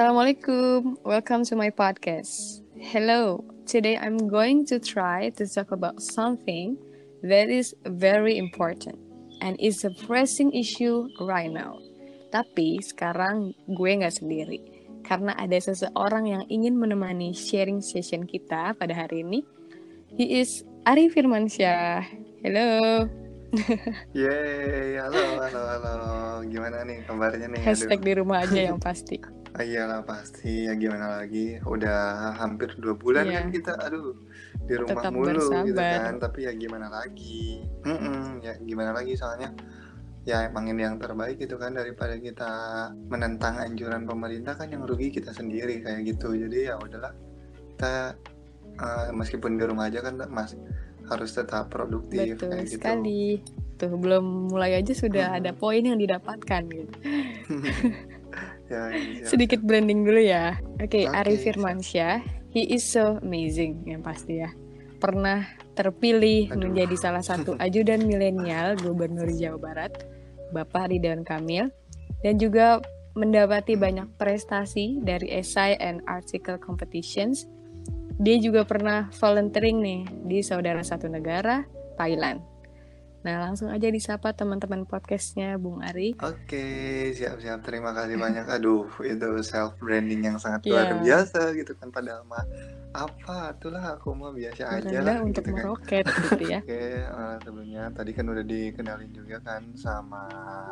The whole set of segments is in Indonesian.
Assalamualaikum. Welcome to my podcast. Hello. Today I'm going to try to talk about something that is very important and is a pressing issue right now. Tapi sekarang gue nggak sendiri karena ada seseorang yang ingin menemani sharing session kita pada hari ini. He is Ari Firmansyah. Hello. Yeay, halo, halo, halo. Gimana nih kabarnya nih? Hashtag di rumah aja yang pasti. Ah, iyalah pasti, ya gimana lagi. Udah hampir dua bulan Iya. kan kita, aduh, di rumah Tetap mulu gitu bersabar. kan. Tapi ya gimana lagi. Mm-mm, ya gimana lagi soalnya ya emang ini yang terbaik gitu kan daripada kita menentang anjuran pemerintah kan yang rugi kita sendiri kayak gitu. Jadi ya udahlah kita eh, meskipun di rumah aja kan mas harus tetap produktif Betul kayak gitu. sekali. Tuh belum mulai aja sudah Hmm. ada poin yang didapatkan gitu. ya, iya, Sedikit branding dulu ya. Oke, Oke, Ari siap. Firmansyah, he is so amazing yang pasti ya. Pernah terpilih Aduh. menjadi salah satu ajudan milenial Gubernur Jawa Barat, Bapak Ridwan Kamil, dan juga mendapati Hmm. banyak prestasi dari essay and article competitions. Dia juga pernah volunteering nih di saudara satu negara, Thailand. Nah, langsung aja disapa teman-teman podcastnya Bung Ari. Oke, siap-siap. Terima kasih banyak. Aduh, itu self branding yang sangat Iya. luar biasa gitu kan. Padahal mah apa? Itulah aku mah biasa aja lah untuk gitu kan. meroket gitu ya. Oke, eh, sebelumnya tadi kan udah dikenalin juga kan sama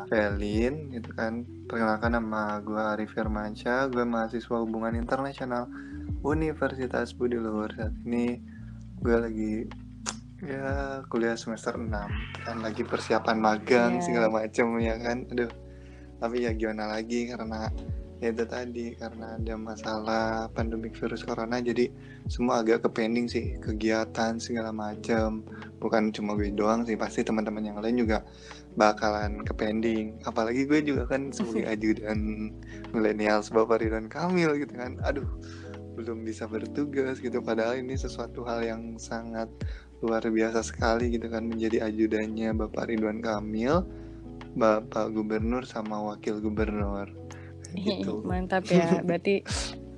Velin gitu kan. Perkenalkan nama gue Arif Firmansyah, gue mahasiswa hubungan internasional Universitas Budi Luhur. Saat ini gue lagi ya kuliah semester 6 kan lagi persiapan magang Iya. segala macam ya kan. Aduh. Tapi ya gimana lagi karena ya itu tadi karena ada masalah pandemik virus corona jadi semua agak ke pending sih kegiatan segala macam bukan cuma gue doang sih pasti teman-teman yang lain juga bakalan ke pending apalagi gue juga kan sebagai ajudan milenial Bapak Ridwan Kamil gitu kan aduh belum bisa bertugas gitu padahal ini sesuatu hal yang sangat luar biasa sekali gitu kan menjadi ajudannya Bapak Ridwan Kamil Bapak Gubernur sama Wakil Gubernur Kayak gitu Mantap ya. Berarti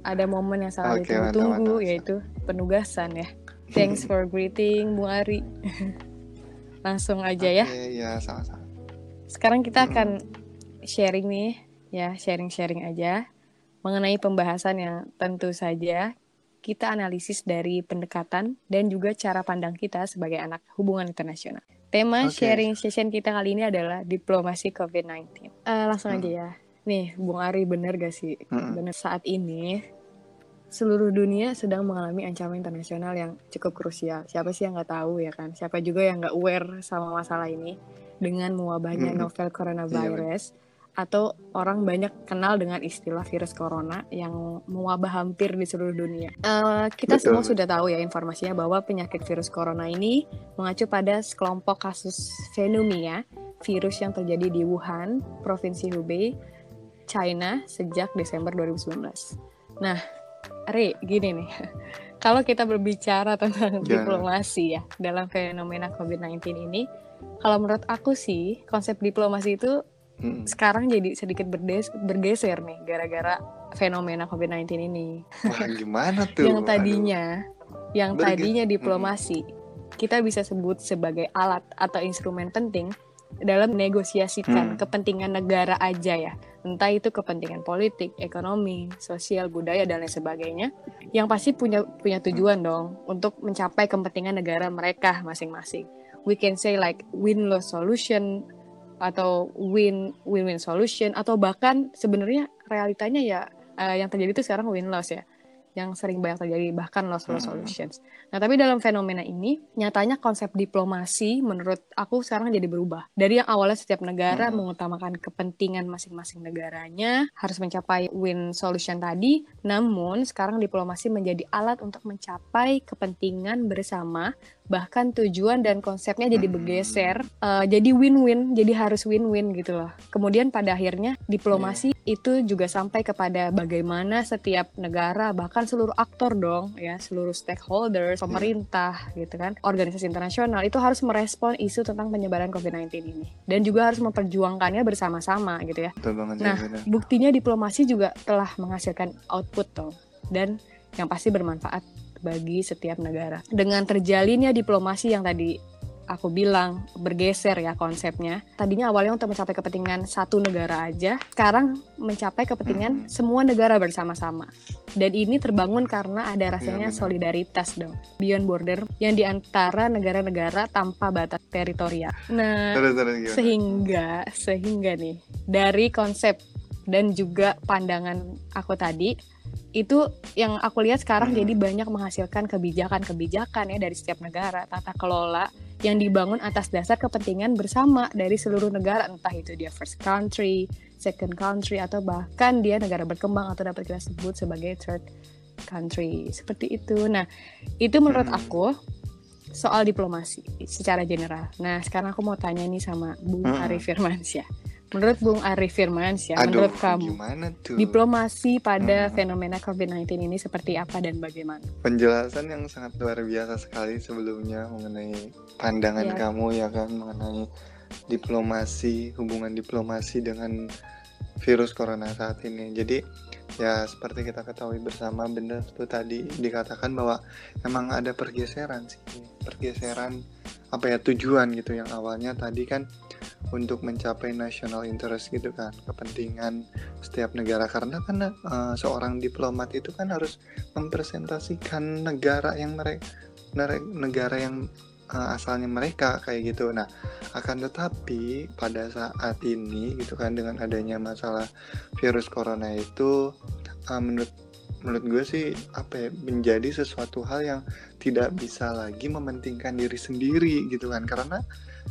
ada momen yang sangat mantap, ditunggu mantap. yaitu penugasan ya. Thanks for greeting Bu Ari. Langsung aja ya. Oke, ya sama-sama Sekarang kita akan sharing nih ya, sharing-sharing aja mengenai pembahasan yang tentu saja kita analisis dari pendekatan dan juga cara pandang kita sebagai anak hubungan internasional. Tema Oke. sharing session kita kali ini adalah diplomasi COVID-19. Eh, langsung aja Hmm. ya. Nih, Bung Ari bener gak sih? Mm-mm. Bener saat ini seluruh dunia sedang mengalami ancaman internasional yang cukup krusial. Siapa sih yang nggak tahu ya kan? Siapa juga yang nggak aware sama masalah ini dengan mewabahnya Mm-mm. novel coronavirus atau orang banyak kenal dengan istilah virus corona yang mewabah hampir di seluruh dunia. Eh, kita Betul, semua sudah tahu ya informasinya bahwa penyakit virus corona ini mengacu pada sekelompok kasus pneumonia virus yang terjadi di Wuhan, Provinsi Hubei, China sejak Desember 2019. Nah, Re, gini nih. Kalau kita berbicara tentang Gimana? diplomasi ya dalam fenomena COVID-19 ini, kalau menurut aku sih konsep diplomasi itu Mm. sekarang jadi sedikit berdes- bergeser nih gara-gara fenomena COVID-19 ini. Wah gimana tuh? yang Aduh. tadinya yang Berge- tadinya diplomasi kita bisa sebut sebagai alat atau instrumen penting dalam menegosiasikan Hmm. kepentingan negara aja ya entah itu kepentingan politik ekonomi sosial budaya dan lain sebagainya yang pasti punya punya tujuan dong untuk mencapai kepentingan negara mereka masing-masing we can say like win loss solution atau win win win solution atau bahkan sebenarnya realitanya ya eh, yang terjadi itu sekarang win loss ya yang sering banyak terjadi bahkan loss loss Hmm. solutions. Nah tapi dalam fenomena ini nyatanya konsep diplomasi menurut aku sekarang jadi berubah dari yang awalnya setiap negara Hmm. mengutamakan kepentingan masing-masing negaranya harus mencapai win solution tadi, namun sekarang diplomasi menjadi alat untuk mencapai kepentingan bersama bahkan tujuan dan konsepnya jadi Hmm. bergeser eh, jadi win-win jadi harus win-win gitu loh. Kemudian pada akhirnya diplomasi itu juga sampai kepada bagaimana setiap negara bahkan seluruh aktor dong ya seluruh stakeholders pemerintah gitu kan organisasi internasional itu harus merespon isu tentang penyebaran COVID-19 ini. Dan juga harus memperjuangkannya bersama-sama gitu ya. Betul banget Nah, ya buktinya diplomasi juga telah menghasilkan output dong. Dan yang pasti bermanfaat bagi setiap negara. Dengan terjalinnya diplomasi yang tadi aku bilang bergeser ya konsepnya. Tadinya awalnya untuk mencapai kepentingan satu negara aja, sekarang mencapai kepentingan Hmm. semua negara bersama-sama. Dan ini terbangun karena ada rasanya benar. solidaritas dong, beyond border yang di antara negara-negara tanpa batas teritorial. Nah, Terus terus gimana? sehingga sehingga nih dari konsep dan juga pandangan aku tadi itu yang aku lihat sekarang Hmm. jadi banyak menghasilkan kebijakan-kebijakan ya dari setiap negara tata kelola yang dibangun atas dasar kepentingan bersama dari seluruh negara entah itu dia first country, second country atau bahkan dia negara berkembang atau dapat kita sebut sebagai third country seperti itu. Nah, itu menurut Hmm. aku soal diplomasi secara general. Nah, sekarang aku mau tanya nih sama Bung Hmm. Arif Firmansyah. Menurut Bung Arif Firmansyah, Aduh, menurut kamu gimana tuh? diplomasi pada Hmm. fenomena COVID-19 ini seperti apa dan bagaimana? Penjelasan yang sangat luar biasa sekali sebelumnya mengenai pandangan Ya. kamu ya kan mengenai diplomasi, hubungan diplomasi dengan virus corona saat ini. Jadi ya seperti kita ketahui bersama benar tuh tadi dikatakan bahwa memang ada pergeseran sih, pergeseran apa ya tujuan gitu. Yang awalnya tadi kan untuk mencapai national interest gitu kan kepentingan setiap negara. Karena kan eh, seorang diplomat itu kan harus mempresentasikan negara yang mereka negara yang eh, asalnya mereka kayak gitu. Nah akan tetapi pada saat ini gitu kan dengan adanya masalah virus corona itu eh, menurut menurut gue sih apa ya menjadi sesuatu hal yang tidak bisa lagi mementingkan diri sendiri gitu kan. Karena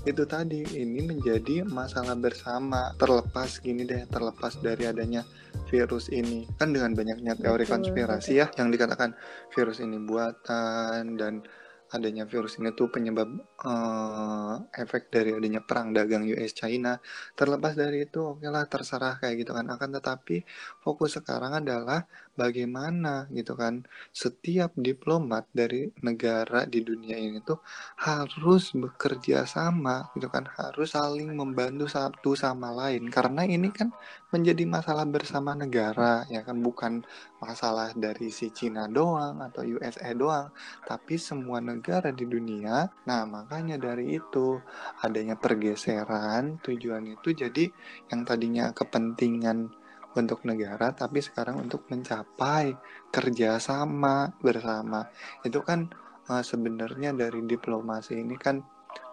itu tadi ini menjadi masalah bersama terlepas gini deh terlepas dari adanya virus ini. Kan dengan banyaknya teori Betul, konspirasi ya yang dikatakan virus ini buatan dan adanya virus ini tuh penyebab eh, efek dari adanya perang dagang US China. Terlepas dari itu oke lah terserah kayak gitu kan. Akan tetapi fokus sekarang adalah bagaimana gitu kan setiap diplomat dari negara di dunia ini tuh harus bekerja sama gitu kan harus saling membantu satu sama lain. Karena ini kan menjadi masalah bersama negara ya kan bukan masalah dari si Cina doang atau USA doang tapi semua negara di dunia. Nah makanya dari itu adanya pergeseran tujuan itu jadi yang tadinya kepentingan untuk negara tapi sekarang untuk mencapai kerjasama bersama. Itu kan uh, sebenarnya dari diplomasi ini kan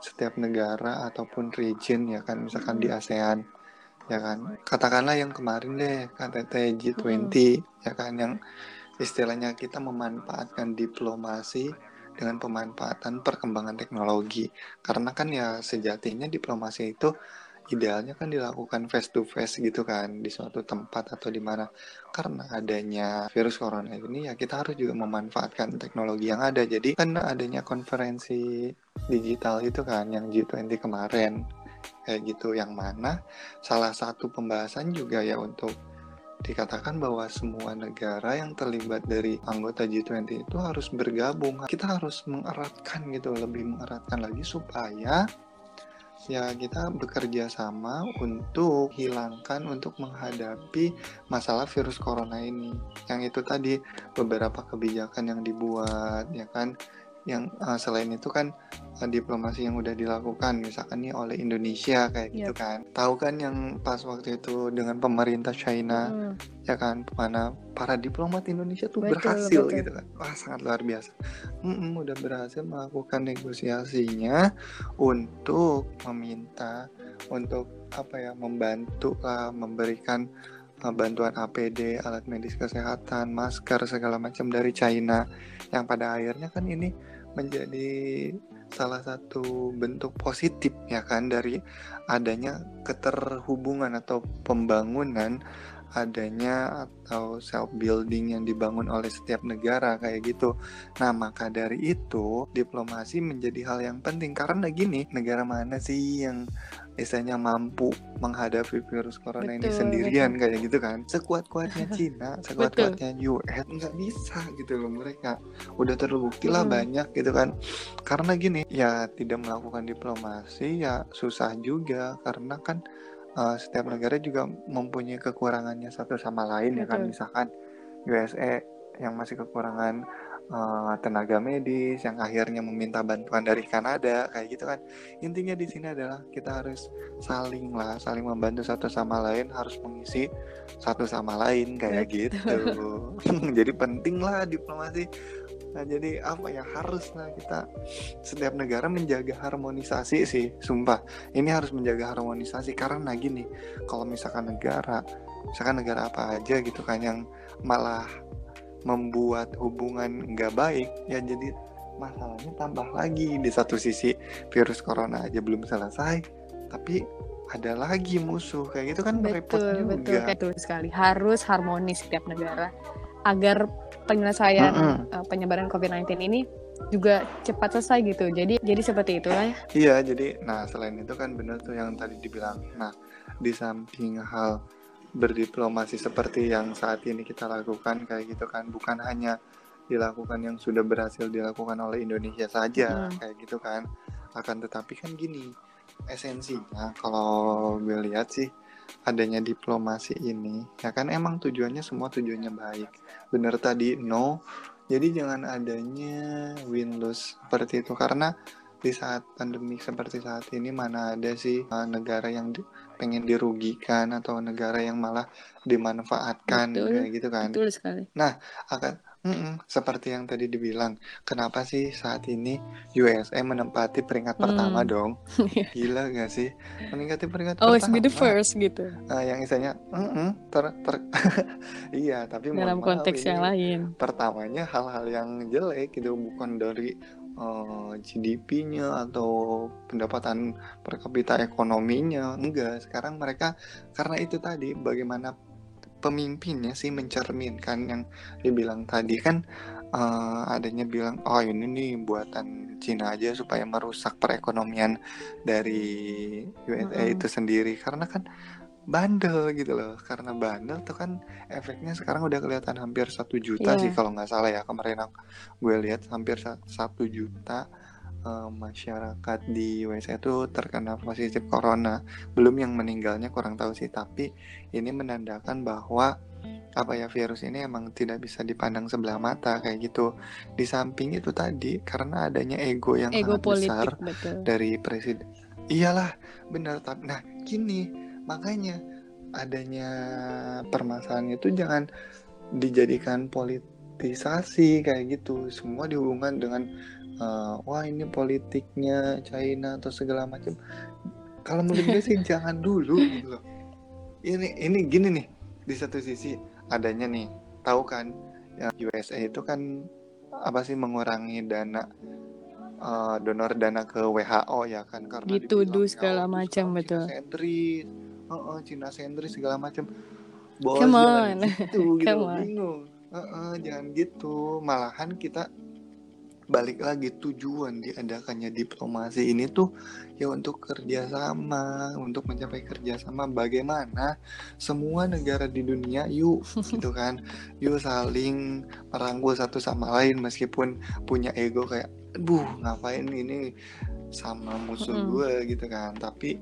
setiap negara ataupun region ya kan misalkan di ASEAN ya kan. Katakanlah yang kemarin deh KTT G20 ya kan yang istilahnya kita memanfaatkan diplomasi dengan pemanfaatan perkembangan teknologi. Karena kan ya sejatinya diplomasi itu idealnya kan dilakukan face to face gitu kan di suatu tempat atau di mana. Karena adanya virus corona ini ya kita harus juga memanfaatkan teknologi yang ada. Jadi kan adanya konferensi digital itu kan yang G20 kemarin kayak gitu. Yang mana salah satu pembahasan juga ya untuk dikatakan bahwa semua negara yang terlibat dari anggota G20 itu harus bergabung. Kita harus mengeratkan gitu lebih mengeratkan lagi supaya ya kita bekerja sama untuk hilangkan untuk menghadapi masalah virus corona ini. Yang itu tadi beberapa kebijakan yang dibuat ya kan yang uh, selain itu kan uh, diplomasi yang udah dilakukan misalkan nih oleh Indonesia kayak gitu Yep. kan. Tahu kan yang pas waktu itu dengan pemerintah China Hmm, ya kan mana para diplomat Indonesia tuh Betul, berhasil betul. gitu kan. Wah sangat luar biasa. Mm-mm, udah berhasil melakukan negosiasinya untuk meminta untuk apa ya membantu lah memberikan uh, bantuan APD alat medis kesehatan masker segala macam dari China. Yang pada akhirnya kan ini menjadi salah satu bentuk positif ya kan dari adanya keterhubungan atau pembangunan adanya atau self building yang dibangun oleh setiap negara kayak gitu. Nah, maka dari itu diplomasi menjadi hal yang penting karena gini, negara mana sih yang istilahnya mampu menghadapi virus corona ini Betul, sendirian kayak gitu kan sekuat-kuatnya Cina Betul. sekuat-kuatnya US nggak bisa gitu loh mereka udah terbukti lah Mm. banyak gitu kan karena gini ya tidak melakukan diplomasi ya susah juga karena kan uh, setiap negara juga mempunyai kekurangannya satu sama lain ya kan Betul. misalkan USA yang masih kekurangan uh, tenaga medis yang akhirnya meminta bantuan dari Kanada kayak gitu kan. Intinya di sini adalah kita harus saling lah saling membantu satu sama lain harus mengisi satu sama lain kayak gitu. Jadi penting lah diplomasi. Nah jadi apa ya harus lah kita setiap negara menjaga harmonisasi sih sumpah. Ini harus menjaga harmonisasi karena gini kalau misalkan negara misalkan negara apa aja gitu kan yang malah membuat hubungan nggak baik ya jadi masalahnya tambah lagi. Di satu sisi virus corona aja belum selesai tapi ada lagi musuh. Kayak gitu kan repot betul juga. betul. Betul sekali. Harus harmonis setiap negara. Agar penyelesaian Mm-mm. uh, penyebaran COVID-19 ini juga cepat selesai gitu. Jadi jadi seperti itulah ya. Iya, jadi nah selain itu kan benar tuh yang tadi dibilang. Nah, di samping hal berdiplomasi seperti yang saat ini kita lakukan kayak gitu kan, bukan hanya dilakukan yang sudah berhasil dilakukan oleh Indonesia saja Mm. kayak gitu kan. Akan tetapi kan gini, esensinya kalau gue lihat sih adanya diplomasi ini ya kan emang tujuannya semua tujuannya baik. Bener tadi no jadi jangan adanya win lose seperti itu karena di saat pandemi seperti saat ini mana ada sih uh, negara yang di- pengen dirugikan atau negara yang malah dimanfaatkan Betul. kayak gitu kan. betul sekali Akan mm-mm, seperti yang tadi dibilang, kenapa sih saat ini USA menempati peringkat Hmm. pertama dong? Gila gak sih? Meningkati peringkat always pertama. be the first gitu Nah, yang istilahnya mm-mm, ter, ter- iya, tapi dalam konteks yang lain pertamanya hal-hal yang jelek gitu bukan dari eh, GDP-nya atau pendapatan per kapita ekonominya. Enggak sekarang mereka karena itu tadi bagaimana pemimpinnya sih mencerminkan yang dibilang tadi. Kan eh, adanya bilang oh ini nih buatan Cina aja supaya merusak perekonomian dari USA Mm-mm. itu sendiri. Karena kan bandel gitu loh. Karena bandel tuh kan efeknya sekarang udah kelihatan hampir satu juta Iya. sih kalau nggak salah ya. Kemarin aku gue lihat hampir sa- satu juta eh, masyarakat di USA itu terkena positif corona. Belum yang meninggalnya kurang tahu sih tapi ini menandakan bahwa apa ya virus ini emang tidak bisa dipandang sebelah mata kayak gitu. Di samping itu tadi karena adanya ego yang ego sangat besar politik betul. dari presiden iyalah benar tapi nah gini makanya adanya permasalahan itu jangan dijadikan politisasi kayak gitu. Semua dihubungkan dengan eh, wah ini politiknya China atau segala macam. Kalau menurut gue sih jangan dulu gitu loh. Ini ini gini nih di satu sisi adanya nih tahu kan yang USA itu kan apa sih mengurangi dana eh, donor dana ke WHO ya kan karena Dituduh segala "Ya, itu macam, betul." Sentris Heeh, Cina sentris segala macam bos Come on. gitu gitu. Bingung. Heeh, jangan gitu. Malahan kita balik lagi tujuan diadakannya diplomasi ini tuh ya untuk kerjasama untuk mencapai kerjasama bagaimana semua negara di dunia yuk gitu kan. Yuk saling merangkul satu sama lain meskipun punya ego kayak aduh ngapain ini sama musuh Mm-mm. gue gitu kan. Tapi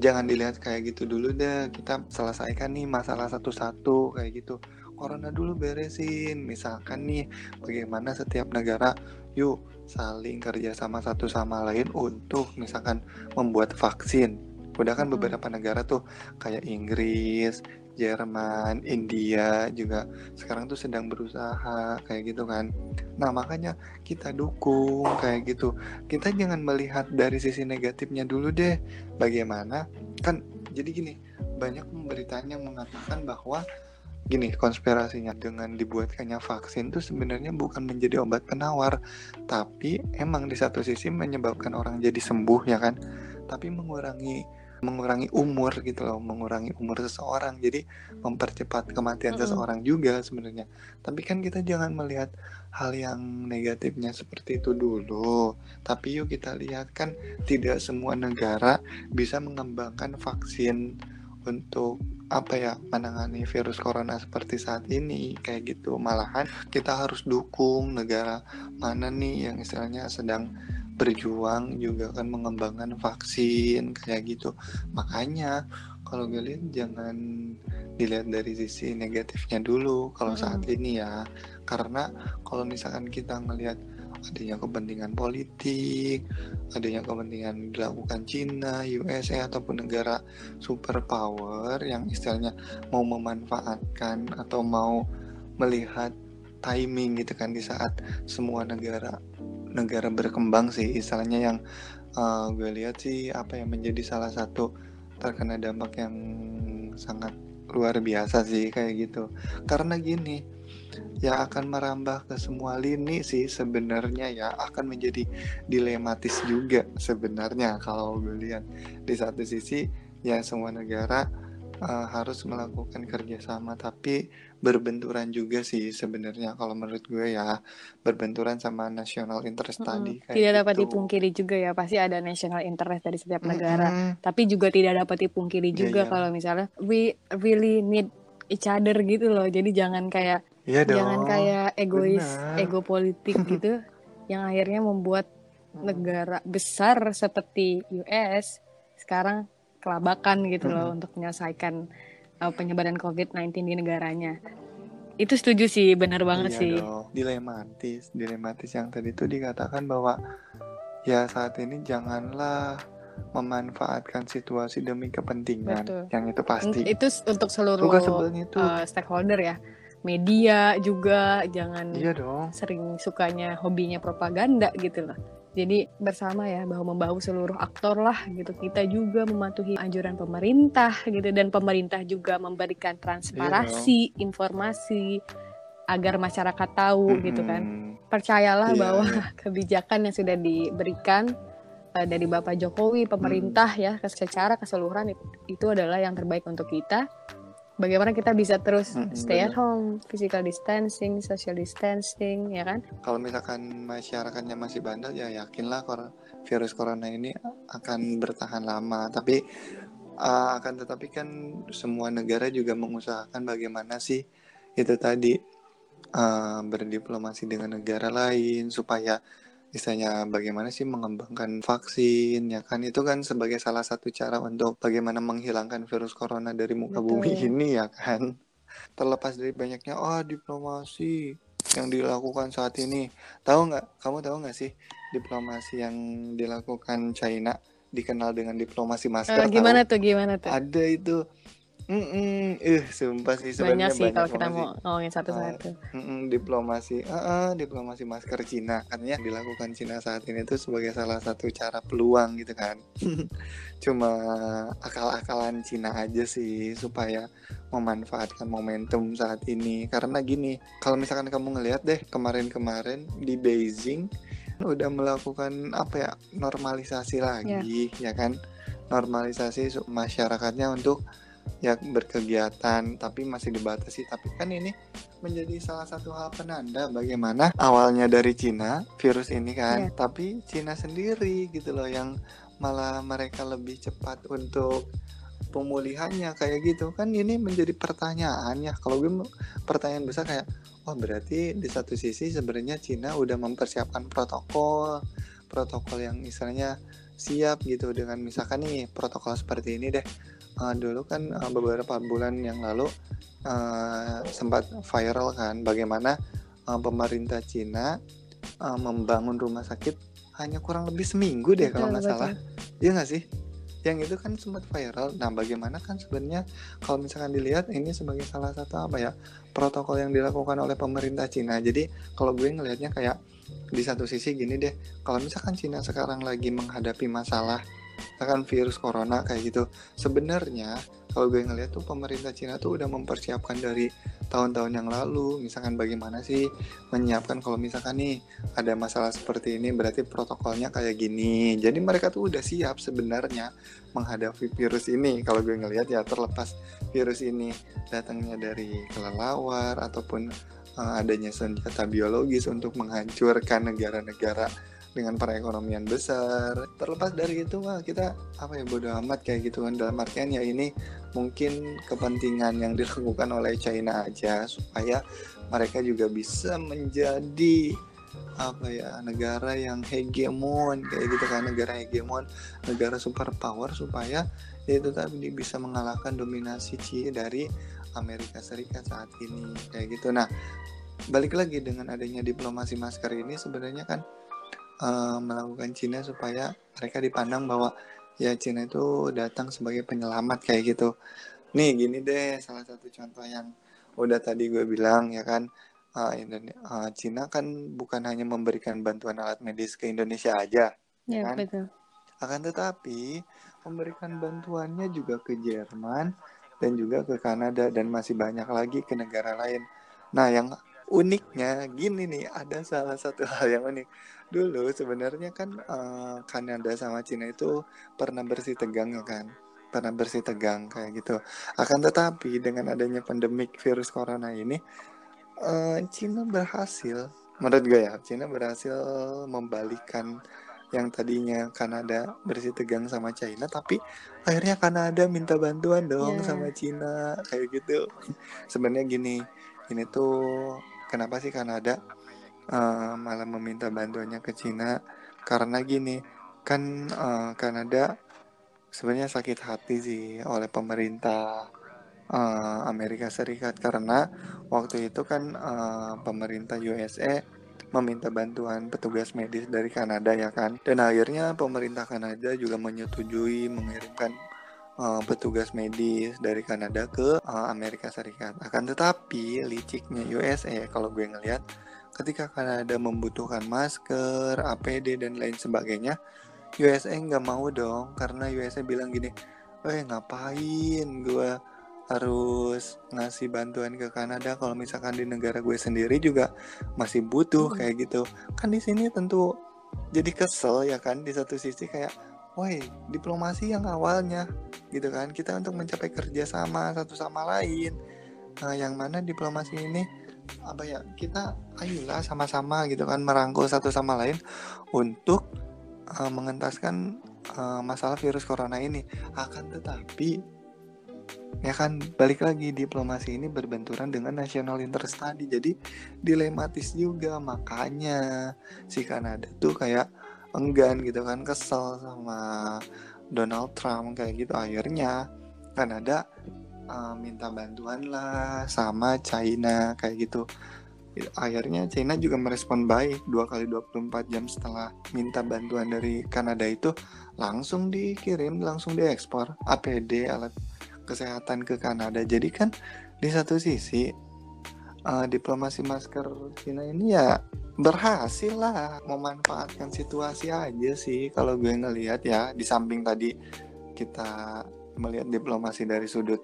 jangan dilihat kayak gitu dulu deh. Kita selesaikan nih masalah satu-satu kayak gitu. Corona dulu beresin. Misalkan nih bagaimana setiap negara yuk saling kerja sama satu sama lain untuk misalkan membuat vaksin udah kan Mm-mm. beberapa negara tuh kayak Inggris Jerman, India juga sekarang tuh sedang berusaha kayak gitu kan. Nah makanya kita dukung kayak gitu. Kita jangan melihat dari sisi negatifnya dulu deh. Bagaimana kan? Jadi gini, banyak pemberitaan yang mengatakan bahwa gini konspirasinya dengan dibuatkannya vaksin tuh sebenarnya bukan menjadi obat penawar, tapi emang di satu sisi menyebabkan orang jadi sembuh ya kan. Tapi mengurangi mengurangi umur gitu loh mengurangi umur seseorang jadi mempercepat kematian Mm-mm. seseorang juga sebenarnya tapi kan kita jangan melihat hal yang negatifnya seperti itu dulu tapi yuk kita lihat kan tidak semua negara bisa mengembangkan vaksin untuk apa ya menangani virus corona seperti saat ini kayak gitu. Malahan kita harus dukung negara mana nih yang istilahnya sedang berjuang juga kan mengembangkan vaksin kayak gitu. Makanya kalau gue lihat jangan dilihat dari sisi negatifnya dulu kalau saat ini ya. Karena kalau misalkan kita ngelihat adanya kepentingan politik, adanya kepentingan dilakukan Cina, USA ataupun negara superpower yang istilahnya mau memanfaatkan atau mau melihat timing gitu kan di saat semua negara negara berkembang sih. Istilahnya yang uh, gue lihat sih apa yang menjadi salah satu terkena dampak yang sangat luar biasa sih kayak gitu. Karena gini yang akan merambah ke semua lini sih sebenarnya ya akan menjadi dilematis juga sebenarnya kalau gue lihat di satu sisi ya semua negara uh, harus melakukan kerjasama tapi berbenturan juga sih sebenarnya kalau menurut gue ya berbenturan sama national interest Mm-mm. tadi kayak Tidak dapat gitu. dipungkiri juga ya pasti ada national interest dari setiap negara. Mm-mm. Tapi juga tidak dapat dipungkiri Iya, juga iya. kalau misalnya we really need each other gitu loh. Jadi jangan kayak Iya dong. jangan kayak egois, benar. ego politik gitu yang akhirnya membuat negara besar seperti US sekarang kelabakan gitu loh untuk menyelesaikan uh, penyebaran COVID-19 di negaranya. Itu setuju sih, benar banget Iya sih. dong. Dilematis, dilematis yang tadi itu dikatakan bahwa ya saat ini janganlah memanfaatkan situasi demi kepentingan. Betul. Yang itu pasti. Itu untuk seluruh itu. uh, stakeholder ya. Media juga jangan iya dong. sering sukanya hobinya propaganda gitu loh. Jadi bersama ya bahu membahu seluruh aktor lah gitu. Kita juga mematuhi anjuran pemerintah gitu dan pemerintah juga memberikan transparansi informasi agar masyarakat tahu gitu kan. Percayalah Iya, bahwa iya. kebijakan yang sudah diberikan eh, dari Bapak Jokowi pemerintah ya ke- secara keseluruhan it- itu adalah yang terbaik untuk kita. Bagaimana kita bisa terus Mm-mm, stay at benar. home, physical distancing, social distancing, ya kan? Kalau misalkan masyarakatnya masih bandel ya yakinlah kor- virus corona ini akan bertahan lama. Tapi uh, akan tetapi kan semua negara juga mengusahakan bagaimana sih itu tadi uh, berdiplomasi dengan negara lain supaya misalnya bagaimana sih mengembangkan vaksin ya kan itu kan sebagai salah satu cara untuk bagaimana menghilangkan virus corona dari muka Betul. bumi ini ya kan terlepas dari banyaknya oh diplomasi yang dilakukan saat ini tahu nggak kamu tahu nggak sih diplomasi yang dilakukan China dikenal dengan diplomasi masker tahu? gimana tuh, gimana tuh? ada itu Mm-mm. eh sumpah sih Banyak sebenarnya sih kalau banyak kita mau ngomongin satu-satu. Mm-mm, diplomasi. Eh, eh, diplomasi masker Cina. Katanya yang dilakukan Cina saat ini tuh sebagai salah satu cara peluang gitu kan. Cuma akal-akalan Cina aja sih supaya memanfaatkan momentum saat ini. Karena gini kalau misalkan kamu ngelihat deh kemarin-kemarin di Beijing udah melakukan apa ya normalisasi lagi ya. kan? Normalisasi masyarakatnya untuk ya berkegiatan tapi masih dibatasi. Tapi kan ini menjadi salah satu hal penanda bagaimana awalnya dari Cina virus ini kan Iya. tapi Cina sendiri gitu loh yang malah mereka lebih cepat untuk pemulihannya kayak gitu. Kan ini menjadi pertanyaan ya. Kalau gue pertanyaan besar kayak wah berarti di satu sisi sebenarnya Cina udah mempersiapkan protokol protokol yang misalnya siap gitu dengan misalkan nih protokol seperti ini deh Eh, dulu kan eh, beberapa bulan yang lalu eh, sempat viral kan bagaimana eh, pemerintah Cina eh, membangun rumah sakit hanya kurang lebih seminggu deh kalau nggak salah. Iya nggak sih? Yang itu kan sempat viral. Nah bagaimana kan sebenarnya kalau misalkan dilihat ini sebagai salah satu apa ya protokol yang dilakukan oleh pemerintah Cina. Jadi kalau gue ngelihatnya kayak di satu sisi gini deh. Kalau misalkan Cina sekarang lagi menghadapi masalah misalkan virus corona kayak gitu. Sebenarnya kalau gue ngeliat tuh pemerintah Cina tuh udah mempersiapkan dari tahun-tahun yang lalu. Misalkan bagaimana sih menyiapkan kalau misalkan nih ada masalah seperti ini berarti protokolnya kayak gini. Jadi mereka tuh udah siap sebenarnya menghadapi virus ini. Kalau gue ngelihat ya terlepas virus ini datangnya dari kelelawar ataupun uh, adanya senjata biologis untuk menghancurkan negara-negara dengan perekonomian besar. Terlepas dari itu mah kita apa ya bodo amat kayak gitu kan. Dalam artian ya ini mungkin kepentingan yang dilakukan oleh China aja supaya mereka juga bisa menjadi apa ya negara yang hegemon kayak gitu kan. Negara hegemon negara superpower supaya ya itu tadi bisa mengalahkan dominasi Cina dari Amerika Serikat saat ini kayak gitu. Nah balik lagi dengan adanya diplomasi masker ini sebenarnya kan uh, melakukan Cina supaya mereka dipandang bahwa ya Cina itu datang sebagai penyelamat kayak gitu. Nih gini deh salah satu contoh yang udah tadi gue bilang ya kan uh, uh, Cina kan bukan hanya memberikan bantuan alat medis ke Indonesia aja, ya, ya kan? Betul. Akan tetapi memberikan bantuannya juga ke Jerman dan juga ke Kanada dan masih banyak lagi ke negara lain. Nah yang uniknya gini nih ada salah satu hal yang unik. Dulu sebenarnya kan uh, Kanada sama Cina itu pernah bersih tegang ya kan? Pernah bersih tegang kayak gitu. Akan tetapi dengan adanya pandemik virus corona ini uh, Cina berhasil. Menurut gue ya Cina berhasil membalikan yang tadinya Kanada bersih tegang sama China tapi akhirnya Kanada minta bantuan dong yeah. sama Cina kayak gitu. Sebenarnya gini ini tuh kenapa sih Kanada uh, malah meminta bantuannya ke Cina? Karena gini kan uh, Kanada sebenarnya sakit hati sih oleh pemerintah uh, Amerika Serikat. Karena waktu itu kan uh, pemerintah USA meminta bantuan petugas medis dari Kanada ya kan? Dan akhirnya pemerintah Kanada juga menyetujui mengirimkan uh, petugas medis dari Kanada ke uh, Amerika Serikat. Akan tetapi liciknya USA kalau gue ngelihat ketika Kanada membutuhkan masker, APD dan lain sebagainya, USA nggak mau dong karena USA bilang gini, eh ngapain gue harus ngasih bantuan ke Kanada kalau misalkan di negara gue sendiri juga masih butuh hmm. kayak gitu kan di sini tentu jadi kesel ya kan di satu sisi kayak woi diplomasi yang awalnya gitu kan. Kita untuk mencapai kerjasama satu sama lain. Nah yang mana diplomasi ini apa ya kita ayolah sama-sama gitu kan merangkul satu sama lain untuk uh, mengentaskan uh, masalah virus corona ini. Akan tetapi ya kan balik lagi diplomasi ini berbenturan dengan national interest tadi. Jadi dilematis juga. Makanya si Kanada tuh kayak enggan gitu kan kesel sama Donald Trump kayak gitu. Akhirnya Kanada uh, minta bantuan lah sama China kayak gitu. Akhirnya China juga merespon baik dua kali 24 jam setelah minta bantuan dari Kanada itu langsung dikirim langsung diekspor APD alat kesehatan ke Kanada. Jadi kan di satu sisi uh, diplomasi masker Cina ini ya berhasil lah memanfaatkan situasi aja sih kalau gue ngelihat ya di samping tadi kita melihat diplomasi dari sudut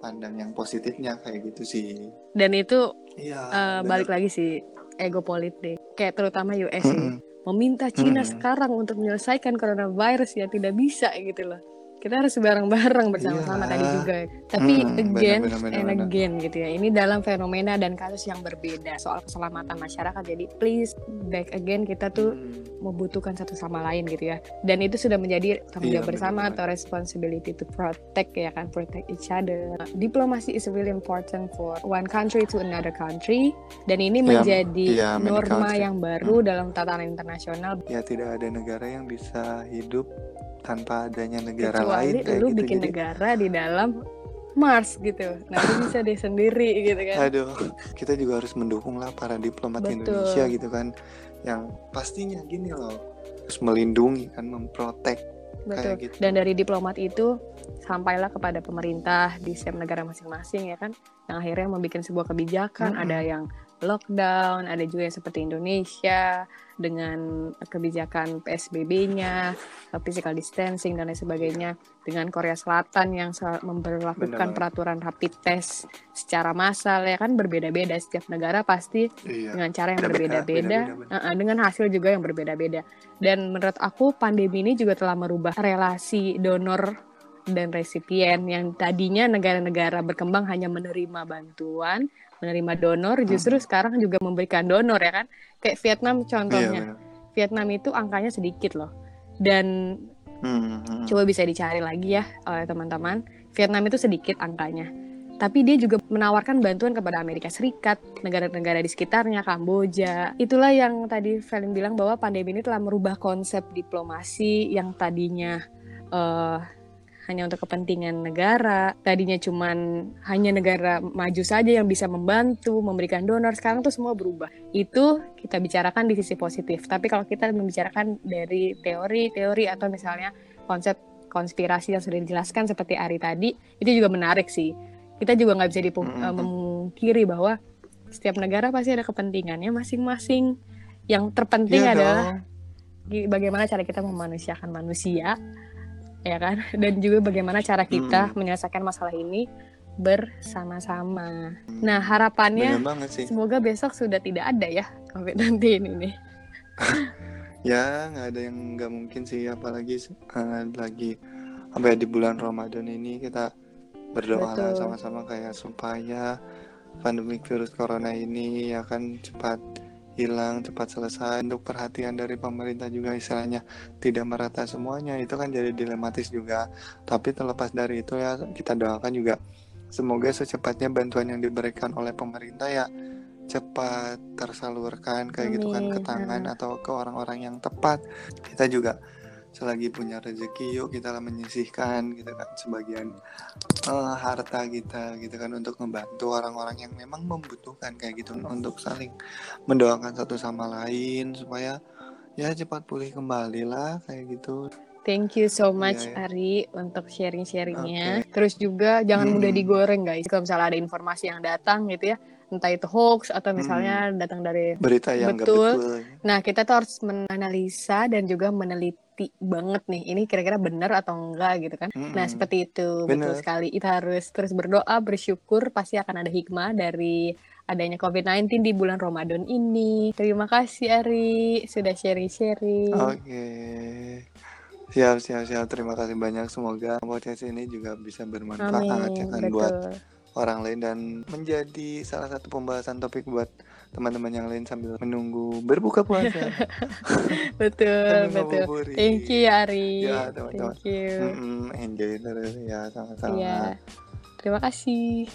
pandang yang positifnya kayak gitu sih. Dan itu iya, uh, balik lagi sih ego politik kayak terutama US mm -hmm. meminta Cina mm -hmm. sekarang untuk menyelesaikan coronavirus ya tidak bisa gitu loh kita harus bareng-bareng bersama-sama yeah. tadi juga. Tapi hmm, again bener, bener, bener, and again gitu ya. Ini dalam fenomena dan kasus yang berbeda soal keselamatan masyarakat. Jadi please back again kita tuh hmm. Membutuhkan satu sama lain gitu ya. Dan itu sudah menjadi tanggung jawab yeah, bersama bener, atau responsibility to protect ya kan, protect each other. Diplomasi is really important for one country to another country dan ini yeah, menjadi yeah, norma yang baru hmm. dalam tatanan internasional. Ya tidak ada negara yang bisa hidup tanpa adanya negara Kecuali lain kayak lu gitu. bikin Jadi, negara di dalam Mars gitu. Lu bisa deh sendiri gitu kan. Aduh, kita juga harus mendukung lah para diplomat Betul. Indonesia gitu kan. Yang pastinya gini loh, harus melindungi kan, memprotek Betul. gitu. Dan dari diplomat itu sampailah kepada pemerintah di setiap negara masing-masing ya kan, yang akhirnya membuat sebuah kebijakan, hmm. ada yang lockdown, ada juga yang seperti Indonesia dengan kebijakan PSBB-nya, physical distancing dan lain sebagainya, dengan Korea Selatan yang memperlakukan peraturan rapid test secara massal ya kan berbeda-beda setiap negara pasti iya. dengan cara yang berbeda-beda, uh, dengan hasil juga yang berbeda-beda. Dan menurut aku pandemi ini juga telah merubah relasi donor dan resipien yang tadinya negara-negara berkembang hanya menerima bantuan, menerima donor, justru hmm. sekarang juga memberikan donor ya kan. Kayak Vietnam contohnya. Iya, Vietnam itu angkanya sedikit loh. Dan hmm. coba bisa dicari lagi ya oleh teman-teman. Vietnam itu sedikit angkanya. Tapi dia juga menawarkan bantuan kepada Amerika Serikat, negara-negara di sekitarnya, Kamboja. Itulah yang tadi Felin bilang bahwa pandemi ini telah merubah konsep diplomasi yang tadinya uh, hanya untuk kepentingan negara. Tadinya cuman hanya negara maju saja yang bisa membantu, memberikan donor. Sekarang tuh semua berubah. Itu kita bicarakan di sisi positif. Tapi kalau kita membicarakan dari teori-teori atau misalnya konsep konspirasi yang sudah dijelaskan seperti Ari tadi, itu juga menarik sih. Kita juga nggak bisa dipungkiri bahwa setiap negara pasti ada kepentingannya masing-masing. Yang terpenting yeah, adalah bagaimana cara kita memanusiakan manusia ya kan dan juga bagaimana cara kita hmm. menyelesaikan masalah ini bersama-sama. Nah harapannya semoga besok sudah tidak ada ya COVID-19 ini. ya nggak ada yang nggak mungkin sih apalagi uh, lagi sampai di bulan Ramadan ini kita berdoa lah sama-sama kayak supaya pandemi virus corona ini akan cepat hilang cepat selesai. Untuk perhatian dari pemerintah juga istilahnya tidak merata semuanya itu kan jadi dilematis juga. Tapi terlepas dari itu ya kita doakan juga semoga secepatnya bantuan yang diberikan oleh pemerintah ya cepat tersalurkan kayak Amin. gitu kan ke tangan atau ke orang-orang yang tepat. Kita juga selagi punya rezeki yuk kita lah menyisihkan gitu kan sebagian uh, harta kita gitu kan untuk membantu orang-orang yang memang membutuhkan kayak gitu untuk saling mendoakan satu sama lain supaya ya cepat pulih kembali lah kayak gitu Thank you so much yeah, yeah. Ari untuk sharing-sharingnya. Okay. Terus juga jangan hmm. mudah digoreng guys. Kalau misalnya ada informasi yang datang gitu ya, entah itu hoax atau misalnya hmm. datang dari berita yang betul. betul. Nah kita tuh harus menganalisa dan juga meneliti banget nih ini kira-kira benar atau enggak gitu kan. Mm-hmm. Nah, seperti itu bener. betul sekali. Kita harus terus berdoa, bersyukur pasti akan ada hikmah dari adanya COVID-19 di bulan Ramadan ini. Terima kasih Ari sudah sharing-sharing. Oke. Okay. Siap, siap, siap. Terima kasih banyak. Semoga podcast ini juga bisa bermanfaat Amin, ya kan buat orang lain dan menjadi salah satu pembahasan topik buat teman-teman yang lain sambil menunggu berbuka puasa. betul, betul. Buburi. Thank you Ari. Ya, teman-teman. Thank you. Mm -mm, enjoy terus ya sama-sama. Ya. Terima kasih.